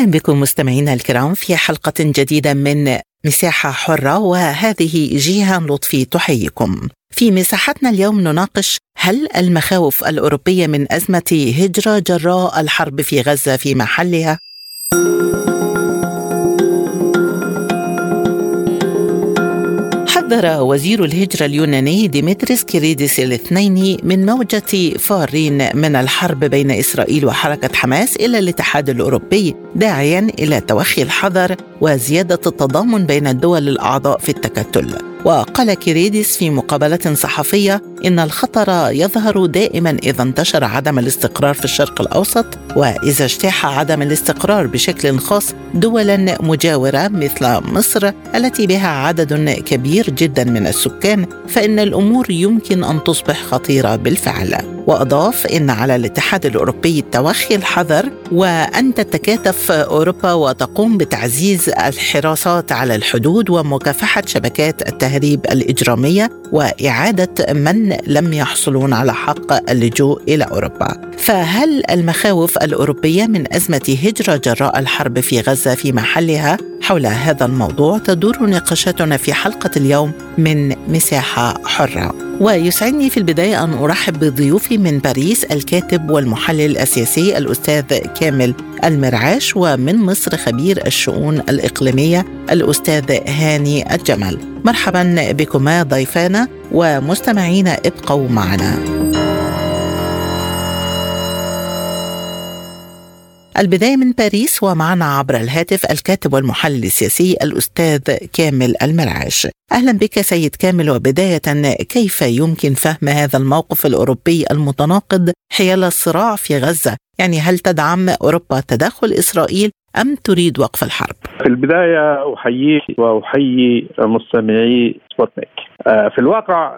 أهلا بكم مستمعينا الكرام في حلقة جديدة من مساحة حرة وهذه جيهان لطفي تحييكم. في مساحتنا اليوم نناقش هل المخاوف الأوروبية من أزمة هجرة جراء الحرب في غزة في محلها؟ حذر وزير الهجرة اليوناني ديمتريس كيريديس الاثنين من موجة فارين من الحرب بين إسرائيل وحركة حماس إلى الاتحاد الأوروبي داعيا إلى توخي الحذر وزيادة التضامن بين الدول الأعضاء في التكتل. وقال كيريديس في مقابلة صحفية إن الخطر يظهر دائما إذا انتشر عدم الاستقرار في الشرق الأوسط وإذا اجتاح عدم الاستقرار بشكل خاص دولا مجاورة مثل مصر التي بها عدد كبير جدا من السكان فإن الأمور يمكن أن تصبح خطيرة بالفعل. وأضاف إن على الاتحاد الأوروبي التوخي الحذر وأن تتكاتف أوروبا وتقوم بتعزيز الحراسات على الحدود ومكافحة شبكات التهريب الإجرامية وإعادة من لم يحصلون على حق اللجوء إلى أوروبا. فهل المخاوف الأوروبية من أزمة هجرة جراء الحرب في غزة في محلها؟ حول هذا الموضوع تدور نقاشاتنا في حلقة اليوم من مساحة حرة. ويسعدني في البداية أن أرحب بضيوفي من باريس الكاتب والمحلل السياسي الأستاذ كامل المرعاش ومن مصر خبير الشؤون الإقليمية الأستاذ هاني الجمل مرحبا بكما ضيفانا ومستمعينا ابقوا معنا. البداية من باريس ومعنا عبر الهاتف الكاتب والمحلل السياسي الأستاذ كامل المرعاش. أهلا بك سيد كامل وبداية كيف يمكن فهم هذا الموقف الأوروبي المتناقض حيال الصراع في غزة؟ يعني هل تدعم أوروبا تدخل إسرائيل أم تريد وقف الحرب؟ في البداية أحييك وأحيي مستمعي سبوتنيك. آه، في الواقع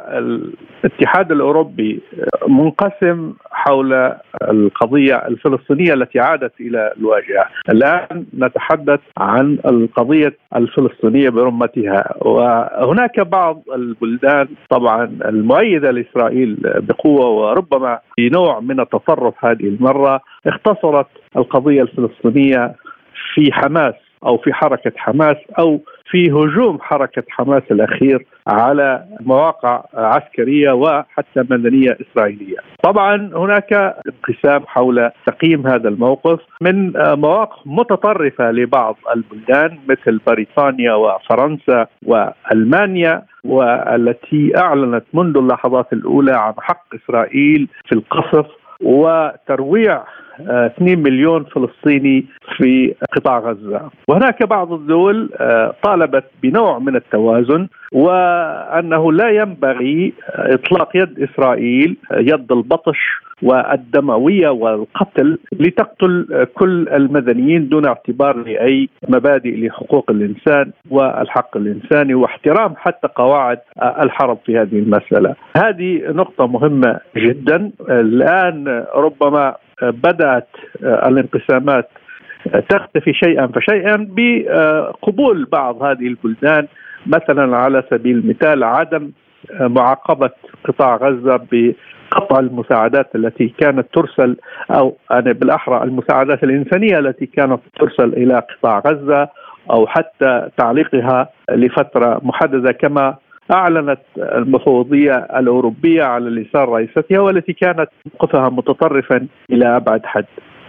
الاتحاد الأوروبي منقسم حول القضية الفلسطينية التي عادت إلى الواجهة. الآن نتحدث عن القضية الفلسطينية برمتها. وهناك بعض البلدان طبعا المؤيدة لإسرائيل بقوة وربما في نوع من التطرف هذه المرة اختصرت القضية الفلسطينية في حماس أو في حركة حماس أو في هجوم حركة حماس الأخير على مواقع عسكرية وحتى مدنية إسرائيلية. طبعا هناك انقسام حول تقييم هذا الموقف من مواقف متطرفة لبعض البلدان مثل بريطانيا وفرنسا وألمانيا والتي أعلنت منذ اللحظات الأولى عن حق إسرائيل في القصف وترويع 2 مليون فلسطيني في قطاع غزة وهناك بعض الدول آه، طالبت بنوع من التوازن وأنه لا ينبغي إطلاق يد إسرائيل يد البطش والدموية والقتل لتقتل كل المدنيين دون اعتبار لأي مبادئ لحقوق الإنسان والحق الإنساني واحترام حتى قواعد الحرب في هذه المسألة. هذه نقطة مهمة جدا الآن ربما بدأت الانقسامات تختفي شيئا فشيئا بقبول بعض هذه البلدان مثلا على سبيل المثال عدم معاقبة قطاع غزة بقطع المساعدات التي كانت ترسل أو يعني بالأحرى المساعدات الإنسانية التي كانت ترسل إلى قطاع غزة أو حتى تعليقها لفترة محددة كما أعلنت المفوضية الأوروبية على لسان رئيستها والتي كانت موقفها متطرفا إلى أبعد حد.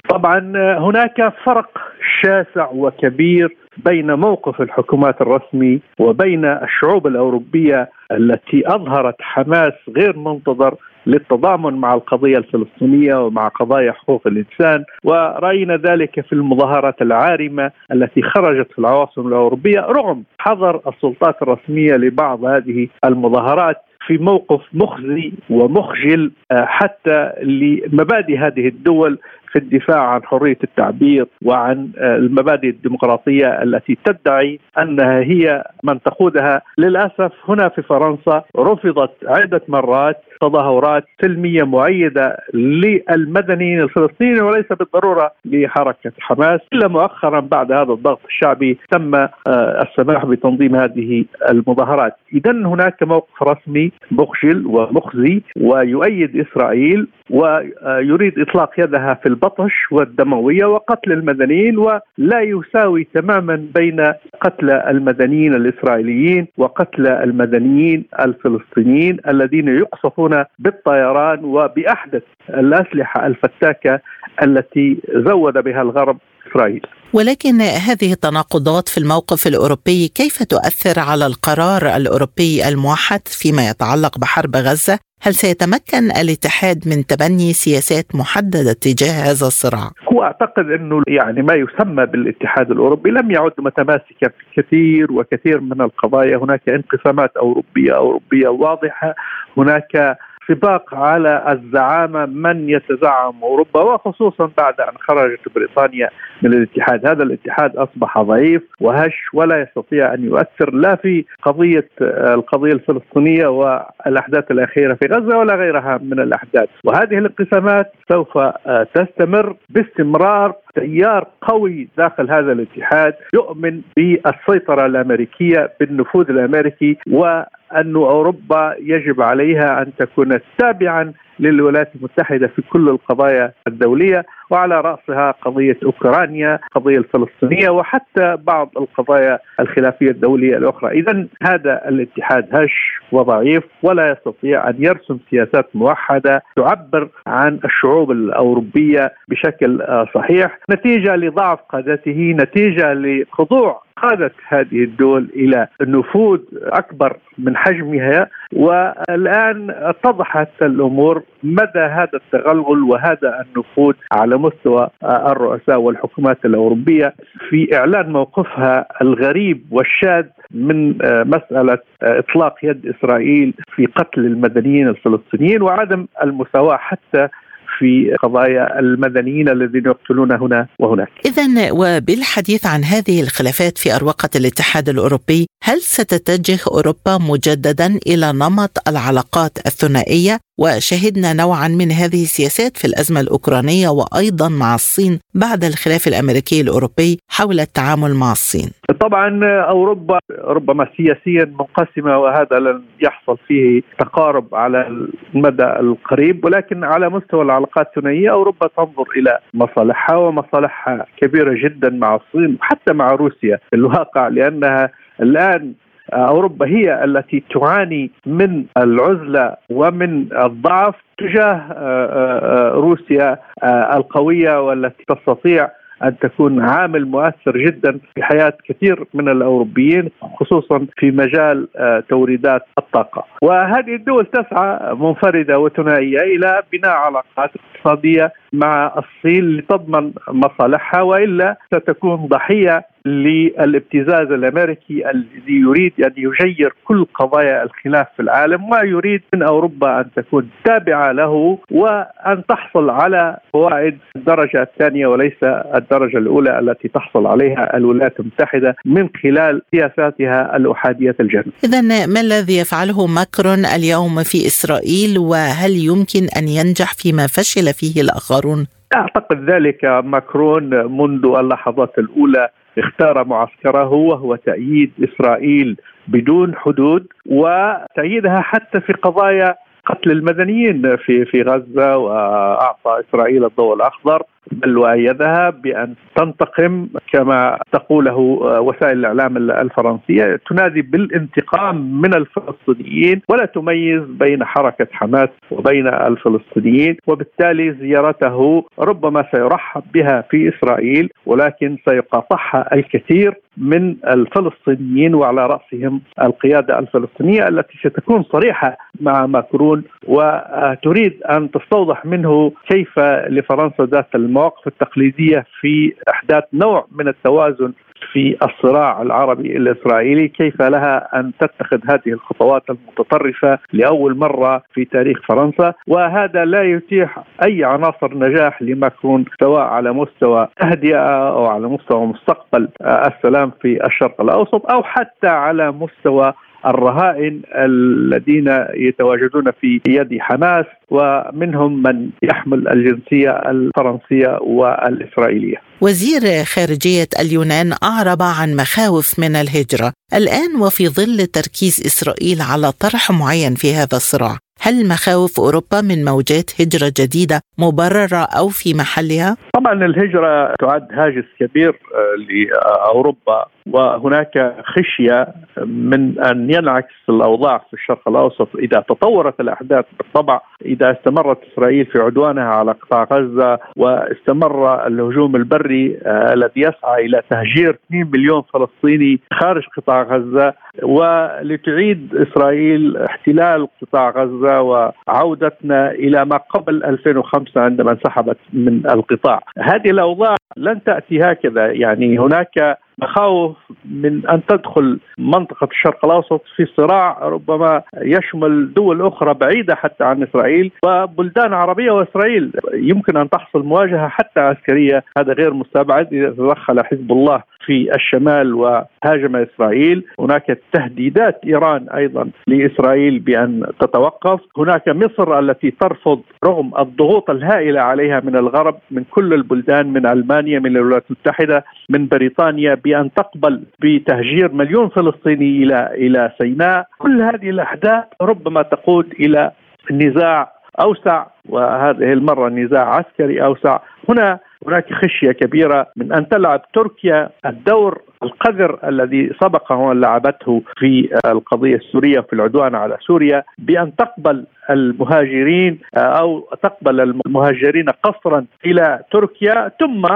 طبعا هناك فرق شاسع وكبير بين موقف الحكومات الرسمي وبين الشعوب الأوروبية التي أظهرت حماس غير منتظر للتضامن مع القضية الفلسطينية ومع قضايا حقوق الإنسان ورأينا ذلك في المظاهرات العارمة التي خرجت في العواصم الأوروبية رغم حظر السلطات الرسمية لبعض هذه المظاهرات في موقف مخزي ومخجل حتى لمبادئ هذه الدول في الدفاع عن حرية التعبير وعن المبادئ الديمقراطية التي تدعي أنها هي من تقودها. للأسف هنا في فرنسا رفضت عدة مرات تظاهرات سلمية مؤيده للمدنيين الفلسطينيين وليس بالضرورة لحركة حماس إلا مؤخرا بعد هذا الضغط الشعبي تم آه، السماح بتنظيم هذه المظاهرات، اذا هناك موقف رسمي مخجل ومخزي ويؤيد إسرائيل ويريد إطلاق يدها في البطش والدموية وقتل المدنيين ولا يساوي تماما بين قتل المدنيين الإسرائيليين وقتل المدنيين الفلسطينيين الذين يقصفون بالطيران وبأحدث الأسلحة الفتاكة التي زود بها الغرب. إسرائيل. ولكن هذه التناقضات في الموقف الأوروبي كيف تؤثر على القرار الأوروبي الموحد فيما يتعلق بحرب غزة هل سيتمكن الاتحاد من تبني سياسات محددة تجاه هذا الصراع؟ هو أعتقد أنه يعني ما يسمى بالاتحاد الأوروبي لم يعد متماسكا في كثير وكثير من القضايا، هناك انقسامات أوروبية أوروبية واضحة، هناك سباق على الزعامة من يتزعم أوروبا وخصوصا بعد أن خرجت بريطانيا من الاتحاد، هذا الاتحاد أصبح ضعيف وهش ولا يستطيع أن يؤثر لا في قضية القضية الفلسطينية والأحداث الأخيرة في غزة ولا غيرها من الأحداث، وهذه الانقسامات سوف تستمر باستمرار تيار قوي داخل هذا الاتحاد يؤمن بالسيطرة الأمريكية بالنفوذ الأمريكي و أن أوروبا يجب عليها أن تكون تابعا للولايات المتحدة في كل القضايا الدولية وعلى رأسها قضية أوكرانيا القضية الفلسطينية وحتى بعض القضايا الخلافية الدولية الأخرى. إذا هذا الاتحاد هش وضعيف ولا يستطيع أن يرسم سياسات موحدة تعبر عن الشعوب الأوروبية بشكل صحيح نتيجة لضعف قادته نتيجة لخضوع قادت هذه الدول إلى نفوذ أكبر من حجمها والآن اتضحت الأمور مدى هذا التغلغل وهذا النفوذ على مستوى الرؤساء والحكومات الأوروبية في إعلان موقفها الغريب والشاذ من مسألة إطلاق يد إسرائيل في قتل المدنيين الفلسطينيين وعدم المساواة حتى في قضايا المدنيين الذين يقتلون هنا وهناك. اذا وبالحديث عن هذه الخلافات في أروقة الاتحاد الأوروبي، هل ستتجه أوروبا مجددا إلى نمط العلاقات الثنائية وشهدنا نوعا من هذه السياسات في الأزمة الأوكرانية وأيضا مع الصين بعد الخلاف الأمريكي الأوروبي حول التعامل مع الصين. طبعا أوروبا ربما سياسيا منقسمة وهذا لن يحصل فيه تقارب على المدى القريب ولكن على مستوى العلاقات الثنائية أوروبا تنظر إلى مصالحها ومصالحها كبيرة جدا مع الصين وحتى مع روسيا في الواقع لأنها الآن أوروبا هي التي تعاني من العزلة ومن الضعف تجاه آه، آه، روسيا آه، القوية والتي تستطيع أن تكون عامل مؤثر جدا في حياة كثير من الأوروبيين خصوصا في مجال توريدات الطاقة. وهذه الدول تسعى منفردة وثنائية إلى بناء علاقات اقتصادية مع الصين لتضمن مصالحها وإلا ستكون ضحية للابتزاز الأمريكي الذي يريد أن يغير كل قضايا الخلاف في العالم ويريد من أوروبا أن تكون تابعة له وأن تحصل على فوائد الدرجة الثانية وليس الدرجة الأولى التي تحصل عليها الولايات المتحدة من خلال سياساتها الأحادية الجنوب. اذا ما الذي يفعله ماكرون اليوم في إسرائيل وهل يمكن أن ينجح فيما فشل فيه الآخرون؟ أعتقد ذلك ماكرون منذ اللحظات الأولى اختار معسكره وهو تأييد إسرائيل بدون حدود وتأييدها حتى في قضايا قتل المدنيين في في غزة وأعطى إسرائيل الضوء الأخضر. بل وأيدها بأن تنتقم كما تقوله وسائل الإعلام الفرنسية. تنادي بالانتقام من الفلسطينيين ولا تميز بين حركة حماس وبين الفلسطينيين وبالتالي زيارته ربما سيرحب بها في إسرائيل ولكن سيقاطعها الكثير من الفلسطينيين وعلى رأسهم القيادة الفلسطينية التي ستكون صريحة مع ماكرون وتريد أن تستوضح منه كيف لفرنسا ذات المواقف التقليدية في أحداث نوع من التوازن في الصراع العربي الإسرائيلي كيف لها أن تتخذ هذه الخطوات المتطرفة لأول مرة في تاريخ فرنسا؟ وهذا لا يتيح أي عناصر نجاح لماكرون سواء على مستوى تهدئه أو على مستوى مستقبل السلام في الشرق الأوسط أو حتى على مستوى الرهائن الذين يتواجدون في يد حماس ومنهم من يحمل الجنسية الفرنسية والإسرائيلية. وزير خارجية اليونان أعرب عن مخاوف من الهجرة، الآن وفي ظل تركيز إسرائيل على طرح معين في هذا الصراع، هل مخاوف أوروبا من موجات هجرة جديدة مبررة أو في محلها؟ طبعا الهجرة تعد هاجس كبير آه، لأوروبا وهناك خشية من أن ينعكس الأوضاع في الشرق الأوسط إذا تطورت الأحداث بالطبع إذا استمرت إسرائيل في عدوانها على قطاع غزة واستمر الهجوم البري آه، الذي يسعى إلى تهجير 2 مليون فلسطيني خارج قطاع غزة ولتعيد إسرائيل احتلال قطاع غزه وعودتنا إلى ما قبل 2005 عندما انسحبت من القطاع. هذه الأوضاع لن تأتي هكذا يعني هناك مخاوف من أن تدخل منطقة الشرق الأوسط في صراع ربما يشمل دول أخرى بعيدة حتى عن إسرائيل وبلدان عربية وإسرائيل. يمكن أن تحصل مواجهة حتى عسكرية. هذا غير مستبعد إذا تدخل حزب الله في الشمال وهاجم إسرائيل، هناك تهديدات إيران أيضا لإسرائيل بأن تتوقف، هناك مصر التي ترفض رغم الضغوط الهائلة عليها من الغرب من كل البلدان من ألمانيا من الولايات المتحدة من بريطانيا بأن تقبل بتهجير مليون فلسطيني إلى إلى سيناء، كل هذه الأحداث ربما تقود إلى نزاع أوسع وهذه المرة نزاع عسكري أوسع، هنا هناك خشية كبيرة من أن تلعب تركيا الدور القذر الذي سبق وأن لعبته في القضية السورية في العدوان على سوريا بأن تقبل المهاجرين أو تقبل المهاجرين قصرا إلى تركيا ثم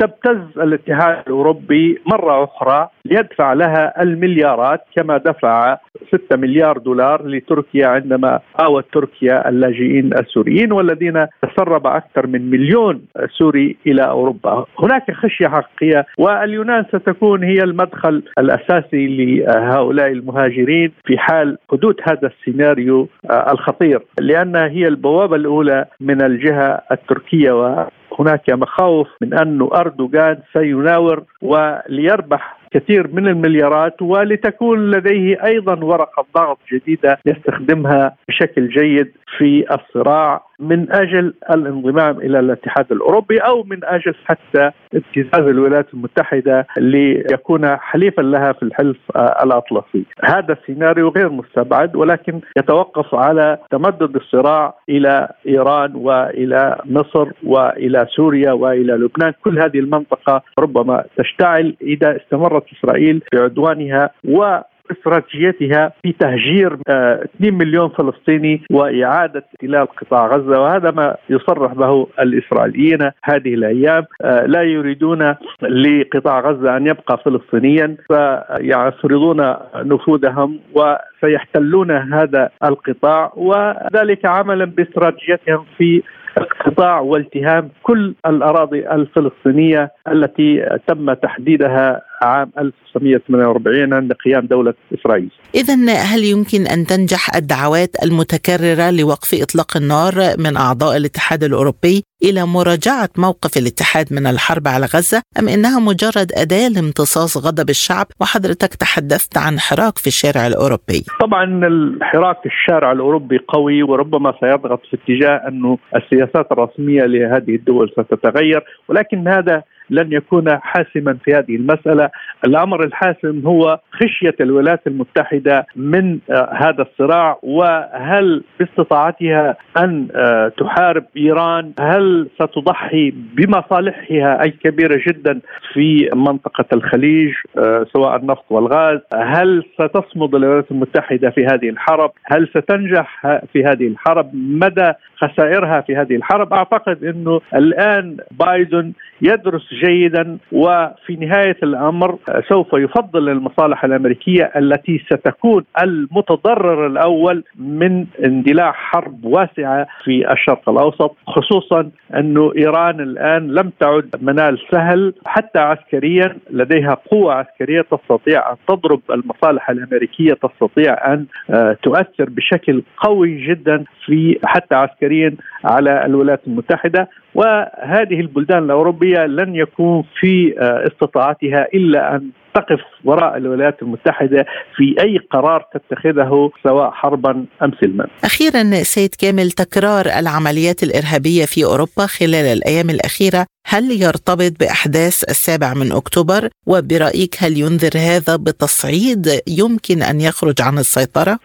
تبتز الاتحاد الأوروبي مرة أخرى ليدفع لها المليارات كما دفع 6 مليار دولار لتركيا عندما آوت تركيا اللاجئين السوريين والذين تسرب أكثر من مليون سوري إلى أوروبا، هناك خشية حقيقية واليونان ستكون هي المدخل الأساسي لهؤلاء المهاجرين في حال حدوث هذا السيناريو الخطير، لانها هي البوابة الأولى من الجهة التركية وهناك مخاوف من أن أردوغان سيناور وليربح كثير من المليارات ولتكون لديه أيضا ورقة ضغط جديدة يستخدمها بشكل جيد في الصراع من أجل الانضمام إلى الاتحاد الأوروبي أو من أجل حتى ابتزاز الولايات المتحدة ليكون حليفا لها في الحلف الأطلسي. هذا السيناريو غير مستبعد ولكن يتوقف على تمدد الصراع إلى إيران وإلى مصر وإلى سوريا وإلى لبنان، كل هذه المنطقة ربما تشتعل إذا استمرت إسرائيل في عدوانها و استراتيجيتها في تهجير 2 آه، مليون فلسطيني وإعادة احتلال قطاع غزة وهذا ما يصرح به الإسرائيليين هذه الأيام. آه، لا يريدون لقطاع غزة أن يبقى فلسطينيا فيفرضون نفوذهم وسيحتلون هذا القطاع وذلك عملا باستراتيجيتهم في اقتطاع والتهام كل الأراضي الفلسطينية التي تم تحديدها عام 1948 عند قيام دولة إسرائيل. اذا هل يمكن أن تنجح الدعوات المتكررة لوقف إطلاق النار من أعضاء الاتحاد الأوروبي إلى مراجعة موقف الاتحاد من الحرب على غزة أم إنها مجرد أداة لامتصاص غضب الشعب وحضرتك تحدثت عن حراك في الشارع الأوروبي؟ طبعا الحراك في الشارع الأوروبي قوي وربما سيضغط في اتجاه أنه السياسات الرسمية لهذه الدول ستتغير ولكن هذا لن يكون حاسما في هذه المسألة، الأمر الحاسم هو خشية الولايات المتحدة من آه، هذا الصراع وهل باستطاعتها أن آه، تحارب إيران؟ هل ستضحي بمصالحها اي كبيره جدا في منطقة الخليج آه، سواء النفط والغاز؟ هل ستصمد الولايات المتحدة في هذه الحرب؟ هل ستنجح في هذه الحرب؟ مدى خسائرها في هذه الحرب؟ أعتقد إنه الآن بايدن يدرس جيدا وفي نهاية الأمر سوف يفضل المصالح الأمريكية التي ستكون المتضرر الأول من اندلاع حرب واسعة في الشرق الأوسط خصوصا انه إيران الآن لم تعد منال سهل حتى عسكريا لديها قوة عسكرية تستطيع أن تضرب المصالح الأمريكية تستطيع أن آه، تؤثر بشكل قوي جدا في حتى عسكريا على الولايات المتحدة. وهذه البلدان الأوروبية لن يكون في آه، استطاعتها إلا أن تقف وراء الولايات المتحدة في أي قرار تتخذه سواء حربا أم سلما. أخيرا سيد كامل تكرار العمليات الإرهابية في أوروبا خلال الأيام الأخيرة هل يرتبط بأحداث السابع من أكتوبر وبرأيك هل ينذر هذا بتصعيد يمكن أن يخرج عن السيطرة؟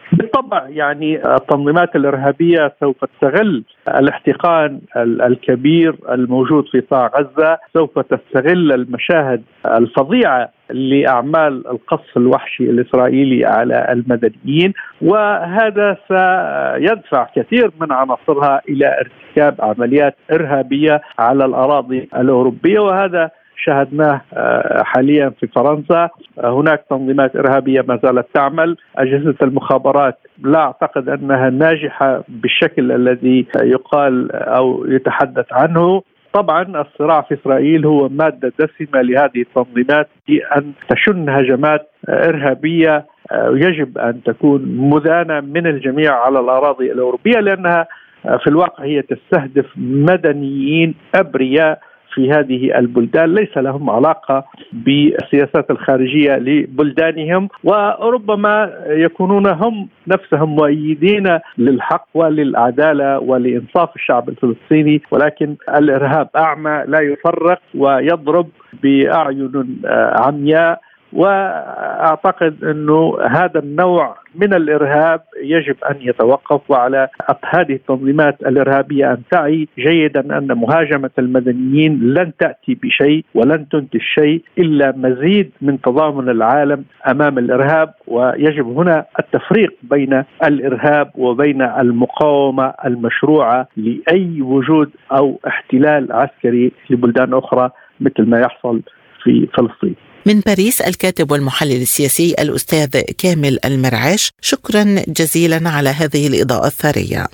يعني التنظيمات الإرهابية سوف تستغل الاحتقان الكبير الموجود في قطاع غزة، سوف تستغل المشاهد الفظيعة لأعمال القصف الوحشي الإسرائيلي على المدنيين وهذا سيدفع كثير من عناصرها إلى ارتكاب عمليات إرهابية على الأراضي الأوروبية وهذا شاهدناه آه، حاليا في فرنسا. آه، هناك تنظيمات إرهابية ما زالت تعمل. أجهزة المخابرات لا أعتقد أنها ناجحة بالشكل الذي يقال أو يتحدث عنه. طبعا الصراع في إسرائيل هو مادة دسمة لهذه التنظيمات بان تشن هجمات إرهابية آه، يجب أن تكون مدانه من الجميع على الأراضي الأوروبية لأنها في الواقع هي تستهدف مدنيين أبرياء في هذه البلدان ليس لهم علاقة بالسياسات الخارجية لبلدانهم وربما يكونون هم نفسهم مؤيدين للحق وللعدالة ولإنصاف الشعب الفلسطيني ولكن الإرهاب أعمى لا يفرق ويضرب بأعين عمياء وأعتقد أنه هذا النوع من الإرهاب يجب أن يتوقف وعلى هذه التنظيمات الإرهابية أن تعي جيدا أن مهاجمة المدنيين لن تأتي بشيء ولن تنتج شيء إلا مزيد من تضامن العالم أمام الإرهاب ويجب هنا التفريق بين الإرهاب وبين المقاومة المشروعة لأي وجود أو احتلال عسكري لبلدان أخرى مثل ما يحصل في فلسطين. من باريس الكاتب والمحلل السياسي الأستاذ كامل المرعاش شكرا جزيلا على هذه الإضاءة الثرية.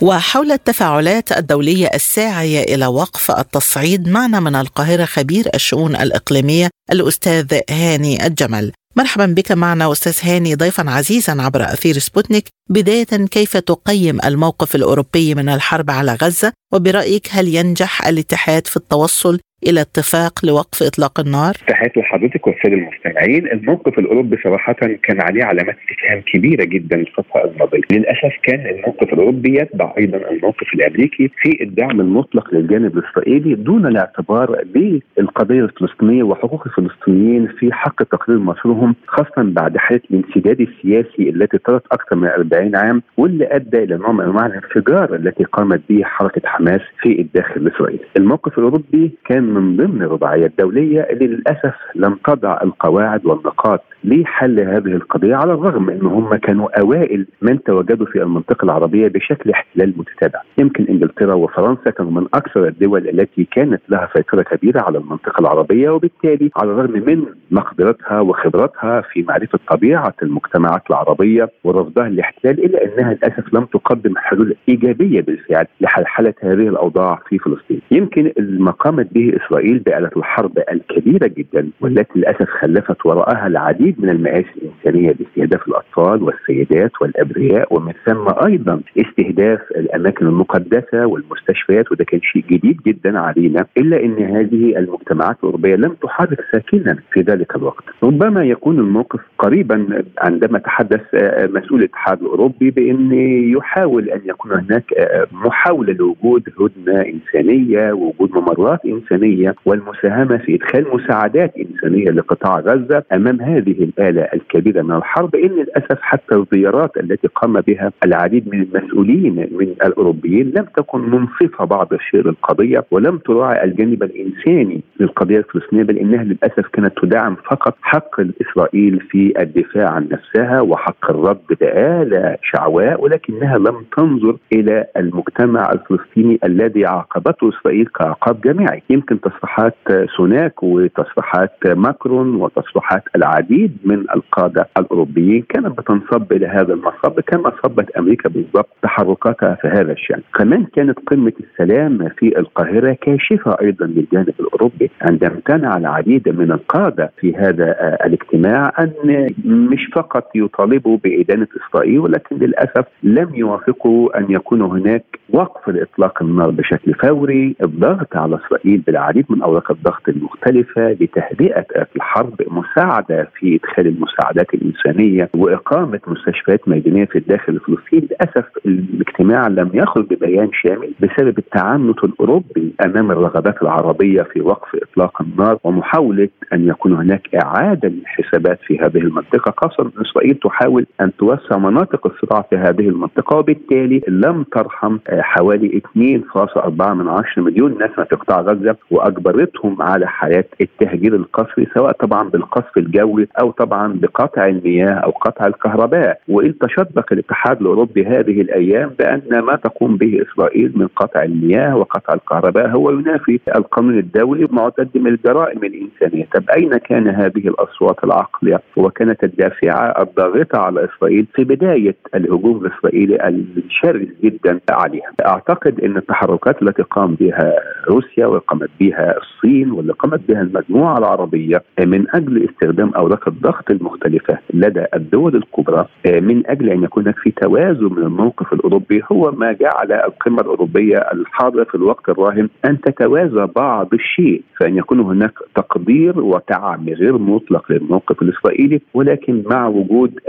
وحول التفاعلات الدولية الساعية إلى وقف التصعيد معنا من القاهرة خبير الشؤون الإقليمية الأستاذ هاني الجمل. مرحبا بك معنا أستاذ هاني ضيفا عزيزا عبر أثير سبوتنيك. بداية كيف تقيم الموقف الأوروبي من الحرب على غزة؟ وبرأيك هل ينجح الاتحاد في التوصل إلى اتفاق لوقف إطلاق النار؟ تحياتي لحضرتك والسادة المستمعين، الموقف الأوروبي صراحة كان عليه علامات استفهام كبيرة جدا الفترة الماضية، للأسف كان الموقف الأوروبي يتبع أيضا الموقف الأمريكي في الدعم المطلق للجانب الإسرائيلي دون الاعتبار بالقضية الفلسطينية وحقوق الفلسطينيين في حق تقرير مصيرهم خاصه بعد حاله الانسداد السياسي التي طالت أكثر من 40 عام واللي أدى إلى نوع من أنواع الانفجار التي قامت به حركة حماس في الداخل الإسرائيلي. الموقف الأوروبي كان من ضمن الرباعيه الدولية اللي للأسف لم تضع القواعد والنقاط لحل هذه القضية على الرغم ان هم كانوا أوائل من تواجدوا في المنطقة العربية بشكل احتلال متتابع. يمكن إنجلترا وفرنسا كانوا من أكثر الدول التي كانت لها سيطرة كبيرة على المنطقة العربية وبالتالي على الرغم من مقدرتها وخبرتها في معرفة طبيعة المجتمعات العربية ورفضها للاحتلال إلا أنها للأسف لم تقدم حلول إيجابية بالفعل لحلحله هذه الأوضاع في فلسطين. يمكن ما قامت به إسرائيل بآلة الحرب الكبيرة جدا والتي للأسف خلفت وراءها العديد من المآسي الإنسانية باستهداف الأطفال والسيدات والأبرياء ومن ثم أيضا استهداف الأماكن المقدسة والمستشفيات وده كان شيء جديد جدا علينا إلا إن هذه المجتمعات الأوروبية لم تحرك ساكنا في ذلك الوقت. ربما يكون الموقف قريبا عندما تحدث مسؤول الاتحاد الأوروبي بأن يحاول أن يكون هناك محاولة لوجود هدنة إنسانية ووجود ممرات إنسانية الإنسانية والمساهمة في إدخال مساعدات إنسانية لقطاع غزة أمام هذه الآلة الكبيرة من الحرب إن للأسف حتى الزيارات التي قام بها العديد من المسؤولين من الأوروبيين لم تكن منصفة بعض الشيء للقضيه ولم تراعي الجانب الإنساني للقضية الفلسطينية بل إنها للأسف كانت تدعم فقط حق إسرائيل في الدفاع عن نفسها وحق الرد بآلة شعواء ولكنها لم تنظر إلى المجتمع الفلسطيني الذي عاقبته إسرائيل كعقاب جماعي. يمكن تصريحات سوناك وتصريحات ماكرون وتصريحات العديد من القادة الأوروبيين. كانت بتنصب إلى هذا المصب كما صبت أمريكا بالضبط تحركاتها في هذا الشأن. كمان كانت قمة السلام في القاهرة كاشفة أيضا للجانب الأوروبي عندما امتنع العديد من القادة في هذا الاجتماع أن مش فقط يطالبوا بادانه إسرائيل ولكن للأسف لم يوافقوا أن يكون هناك وقف لإطلاق النار بشكل فوري، الضغط على إسرائيل بالعديد من أوراق الضغط المختلفة لتهدئة الحرب، مساعدة في إدخال المساعدات الإنسانية وإقامة مستشفيات ميدانيه في الداخل الفلسطيني، للأسف الاجتماع لم يخرج ببيان شامل بسبب التعنت الأوروبي أمام الرغبات العربية في وقف إطلاق النار ومحاولة أن يكون هناك إعادة للحسابات في هذه المنطقة، خاصة ان إسرائيل تحاول أن توسع مناطق الصراع في هذه المنطقة وبالتالي لم ترحم حوالي 2.4 من عشر مليون نسمة في قطاع غزة وأجبرتهم على حياة التهجير القسري سواء طبعا بالقصف الجوي أو طبعا بقطع المياه أو قطع الكهرباء. وإن تشبك الاتحاد الأوروبي هذه الأيام بأن ما تقوم به إسرائيل من قطع المياه وقطع الكهرباء هو ينافي القانون الدولي ومعتد من الجرائم الإنسانية. طب أين كان هذه الأصوات العقلية؟ وكانت الدافعة الضاغطة على إسرائيل في بداية الهجوم الإسرائيلي الشرس جدا عليها. أعتقد إن التحركات التي قام بها روسيا وقامت بها الصين واللي قامت بها المجموعة العربية من أجل استخدام أوراق الضغط المختلفة لدى الدول الكبرى من أجل أن يكون هناك في توازن من الموقف الأوروبي. هو ما جعل القمة الأوروبية الحاضرة في الوقت الراهن أن تتوازى بعض الشيء فأن يكون هناك تقدير ودعم غير مطلق للموقف الإسرائيلي ولكن مع وجود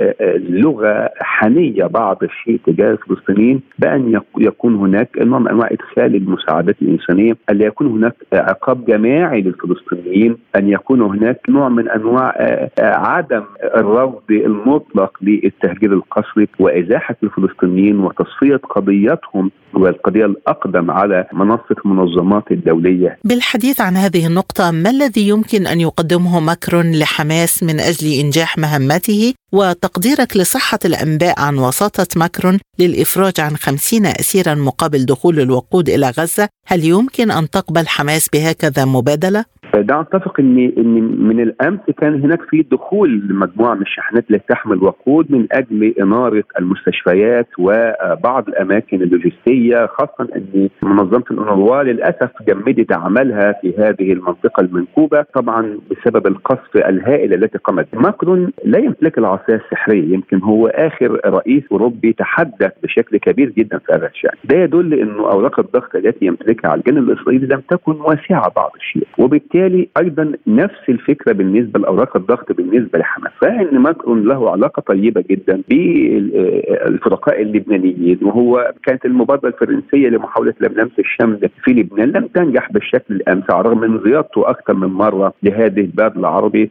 لغة حنية بعض الشيء تجاه الفلسطينيين بأن يكون هناك نوع من أنواع إدخال المساعدات الإنسانية، ان يكون هناك عقاب جماعي للفلسطينيين، أن يكون هناك نوع من أنواع عدم الرفض المطلق للتهجير القسري وإزاحة الفلسطينيين وتصفية قضيتهم والقضية الأقدم على منصة المنظمات الدولية. بالحديث عن هذه النقطة، ما الذي يمكن أن يقدمه ماكرون لحماس من أجل إنجاح مهمته وتقديرك لصحة الأنباء عن وساطة ماكرون للإفراج عن خمسين أسيرا مقابل دخول الوقود إلى غزة هل يمكن أن تقبل حماس بهكذا مبادلة؟ ده أتفق ان ان من الأمس كان هناك في دخول مجموعه من الشاحنات التي تحمل وقود من أجل إنارة المستشفيات وبعض الأماكن اللوجستية خاصه ان منظمة الانروا للأسف جمدت عملها في هذه المنطقة المنكوبة طبعا بسبب القصف الهائل التي قامت ماكرون لا يمتلك العصايه السحرية يمكن هو آخر رئيس أوروبي تحدث بشكل كبير جدا في هذا الشأن. ده يدل إنه أوراق الضغط التي يمتلكها على الجانب الإسرائيلي لم تكن واسعة بعض الشيء وبالتالي وبالتالي أيضا نفس الفكرة بالنسبة لأوراق الضغط بالنسبة لحماس. فإن ماكرون له علاقة طيبة جدا بالفرقاء اللبنانيين وهو كانت المبادرة الفرنسية لمحاولة لملمه الشمل في لبنان لم تنجح بالشكل الامثل رغم من زيارته أكثر من مرة لهذه البلد العربي.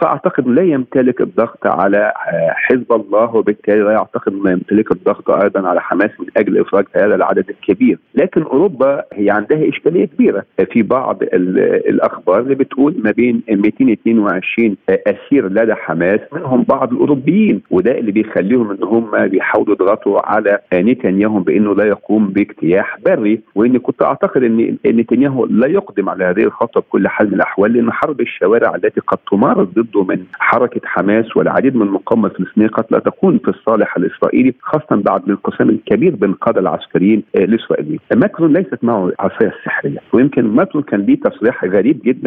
فأعتقد لا يمتلك الضغط على حزب الله وبالتالي لا يعتقد أنه يمتلك الضغط أيضا على حماس من أجل إفراج هذا العدد الكبير. لكن أوروبا هي عندها إشكالية كبيرة في بعض الأخبار. اللي بتقول ما بين 222 أسير لدى حماس منهم بعض الأوروبيين وده اللي بيخليهم إن هم بيحاولوا يضغطوا على نتنياهو بإنه لا يقوم باجتياح بري وإن كنت أعتقد إن نتنياهو لا يقدم على هذه الخطوة بكل حال من الأحوال لأن حرب الشوارع التي قد تمارس ضده من حركة حماس والعديد من المقاومه الفلسطينيه قد لا تكون في الصالح الإسرائيلي خاصة بعد الانقسام الكبير بين القاده العسكريين الإسرائيليين. ماكرون ليست معه العصايه السحريه ويمكن ماكرون كان ليه تصريح غريب جدا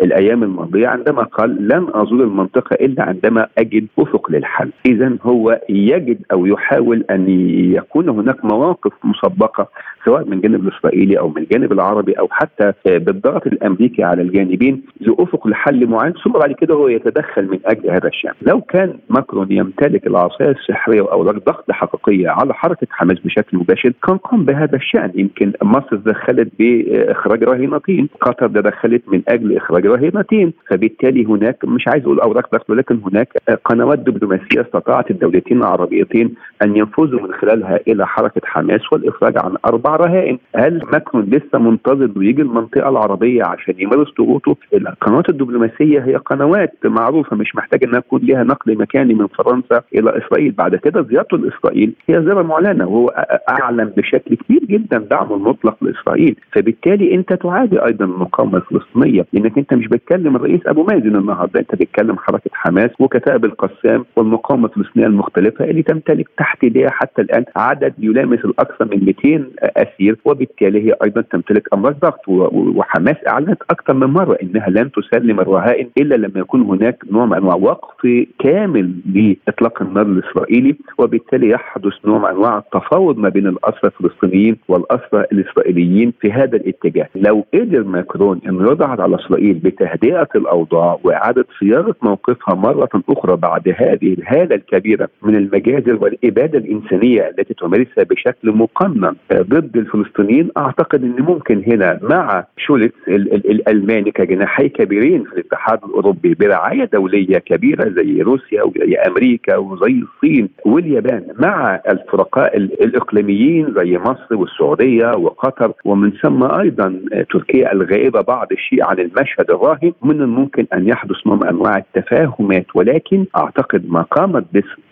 الأيام الماضية عندما قال لن أزور المنطقة إلا عندما أجد أفق للحل، اذا هو يجد أو يحاول أن يكون هناك مواقف مسبقة سواء من الجانب الإسرائيلي أو من الجانب العربي أو حتى بالضغط الأمريكي على الجانبين لافق لحل معين ثم بعد كده هو يتدخل من أجل هذا الشأن. لو كان ماكرون يمتلك العصايه السحرية أو ضغط حقيقيه على حركة حماس بشكل مباشر كان قام بهذا الشأن. يمكن مصر دخلت بإخراج رهينتين قطر تدخلت من أجل إخراج رهينتين فبالتالي هناك مش عايز أقول أوراق ضغط ولكن هناك قنوات دبلوماسية استطاعت الدولتين العربيتين أن ينفذوا من خلالها إلى حركة حماس والافراج عن أربع رهائن. هل ماكرون لسه منتظر ويجي المنطقة العربية عشان يمارس ضغوطه؟ القنوات الدبلوماسية هي قنوات معروفة مش محتاجه إنها تكون لها نقل مكاني من فرنسا إلى إسرائيل. بعد كده زيارته لإسرائيل هي زيارة معلنة وهو أعلن بشكل كبير جدا دعمه المطلق لإسرائيل. فبالتالي أنت تعادي أيضا المقاومة الفلسطينية لأنك أنت مش بتكلم الرئيس أبو مازن النهارده. أنت بتكلم حركة حماس وكتائب القسام والمقاومة الفلسطينية المختلفة اللي تمتلك تحت إيديها حتى الآن عدد يلامس الاكثر من 200 اسير وبالتالي هي أيضا تمتلك أمراض ضغط وحماس أعلنت أكثر من مرة إنها لن تسلم الرهائن إلا لما يكون هناك نوع من أنواع وقف كامل لإطلاق النار الإسرائيلي وبالتالي يحدث نوع من أنواع التفاوض ما بين الاسرى الفلسطينيين والاسرى الإسرائيليين في هذا الاتجاه. لو قدر ماكرون انه يضغط على إسرائيل بتهدئة الأوضاع وإعادة صياغة موقفها مرة أخرى بعد هذه الهالة الكبيرة من المجازر والإبادة الإنسانية التي تمارسها بشكل مقنن ضد الفلسطينيين. أعتقد إن ممكن هنا مع شولتس الالماني كجناحي كبيرين في الاتحاد الأوروبي برعاية دولية كبيرة زي روسيا وزي أمريكا وزي الصين واليابان مع الفرقاء الإقليميين زي مصر والسعودية وقطر ومن ثم أيضا تركيا الغائبة بعض الشيء عن المشهد الراهن. من الممكن أن يحدث نوع أنواع التفاهمات ولكن أعتقد ما قامت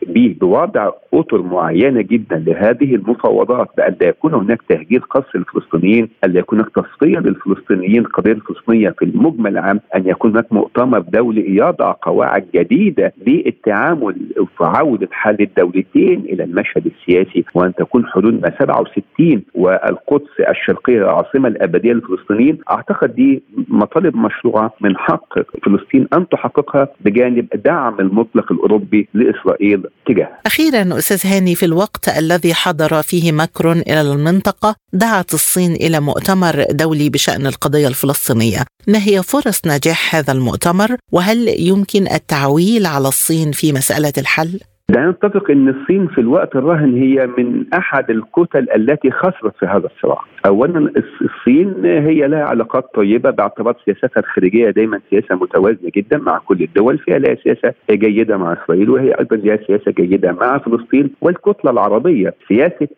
به بوضع أطر معينة جدا لهذه المفاوضات بأن لا يكون هناك تهجير قصر الفلسطينيين، لا يكون هناك تصفية للفلسطينيين القضية الفلسطينية في المجمل العام، أن يكون هناك مؤتمر دولي يضع قواعد جديدة للتعامل وعوده حل الدولتين إلى المشهد السياسي وأن تكون حدود ما 67 والقدس الشرقية العاصمة الأبدية للفلسطينيين، أعتقد دي مطالب مشروعة من حق فلسطين أن تحققها بجانب دعم المطلق الأوروبي لإسرائيل تجاه. أخيرا أستاذ هاني في الوقت الذي حضر فيه ماكرون إلى المنطقة دعت الصين إلى مؤتمر دولي بشأن القضية الفلسطينية، ما هي فرص نجاح هذا المؤتمر وهل يمكن التعويل على الصين في مسألة الحل؟ دعنا نتفق إن الصين في الوقت الراهن هي من أحد الكتل التي خسرت في هذا الصراع. اولا الصين هي لها علاقات طيبة باعتبار سياستها الخارجية دايما سياسة متوازنة جدا مع كل الدول، فيها لها سياسة جيدة مع إسرائيل وهي أيضا لها سياسة جيدة مع فلسطين والكتلة العربية، سياسة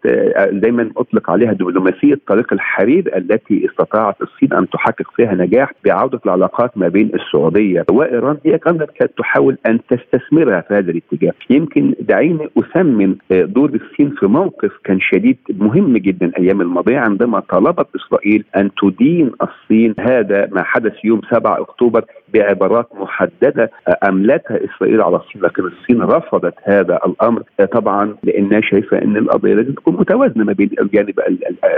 دايما أطلق عليها دبلوماسية طريق الحرير التي استطاعت الصين أن تحقق فيها نجاح بعودة العلاقات ما بين السعودية وإيران. هي كانت تحاول أن تستثمرها في هذا الاتجاه، يمكن لكن دعيني اثمن دور الصين في موقف كان شديد مهم جدا الأيام الماضية عندما طلبت إسرائيل أن تدين الصين. هذا ما حدث يوم 7 أكتوبر بعبارات محددة أملتها إسرائيل على الصين لكن الصين رفضت هذا الأمر. طبعا لأنها شايفة أن القضية لازم تكون متوازنة ما بين الجانب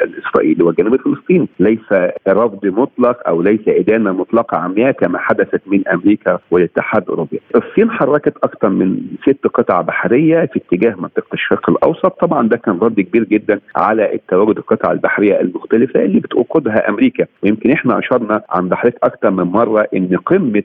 الإسرائيلي والجانب الفلسطيني. ليس رفض مطلق أو ليس إدانة مطلقة عمياء كما حدثت من أمريكا والاتحاد الاوروبي الصين حركت أكثر من ست قطع بحريه في اتجاه منطقة الشرق الأوسط. طبعا ده كان رد كبير جدا على التواجد القطع البحرية المختلفه اللي بتقودها أمريكا. ويمكن إحنا أشرنا عند حضرتك أكثر من مرة إن قمة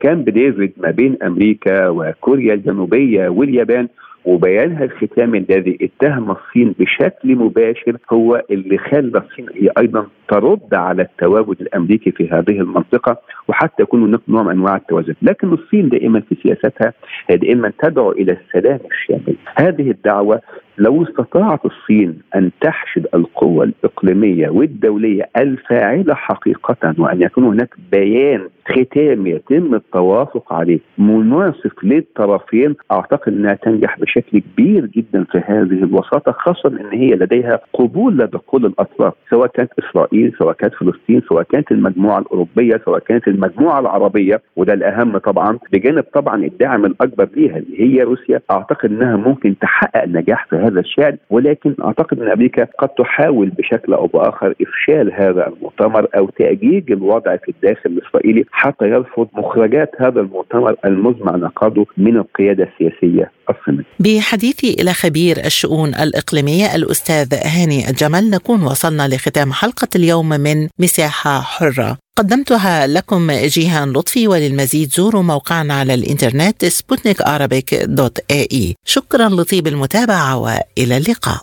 كامب ديفيد ما بين أمريكا وكوريا الجنوبية واليابان وبيانها الختامي الذي اتهم الصين بشكل مباشر هو اللي خلى الصين هي أيضا ترد على التواجد الأمريكي في هذه المنطقة وحتى يكون هناك نوع من أنواع التوازن، لكن الصين دائما في سياستها دائما تدعو إلى السلام الشامل، هذه الدعوة لو استطاعت الصين أن تحشد القوى الإقليمية والدولية الفاعلة حقيقة وأن يكون هناك بيان ختامي يتم التوافق عليه مناسب للطرفين أعتقد أنها تنجح بشكل كبير جدا في هذه الوساطة خاصه إن هي لديها قبول لدى كل الأطراف سواء كانت إسرائيل سواء كانت فلسطين سواء كانت المجموعة الأوروبية سواء كانت المجموعة العربية وده الأهم طبعا بجانب طبعا الدعم الأكبر ليها اللي هي روسيا أعتقد إنها ممكن تحقق نجاح في هذا الشأن ولكن أعتقد أن أمريكا قد تحاول بشكل أو بآخر إفشال هذا المؤتمر أو تأجيج الوضع في الداخل الإسرائيلي حتى يرفض مخرجات هذا المؤتمر المزمع نقاده من القيادة السياسية الصينية. بحديثي إلى خبير الشؤون الإقليمية الأستاذ هاني الجمل نكون وصلنا لختام حلقة اليوم من مساحة حرة. قدمتها لكم جيهان لطفي وللمزيد زوروا موقعنا على الإنترنت سبوتنيك dot ae شكرا لطيب المتابعة وإلى اللقاء.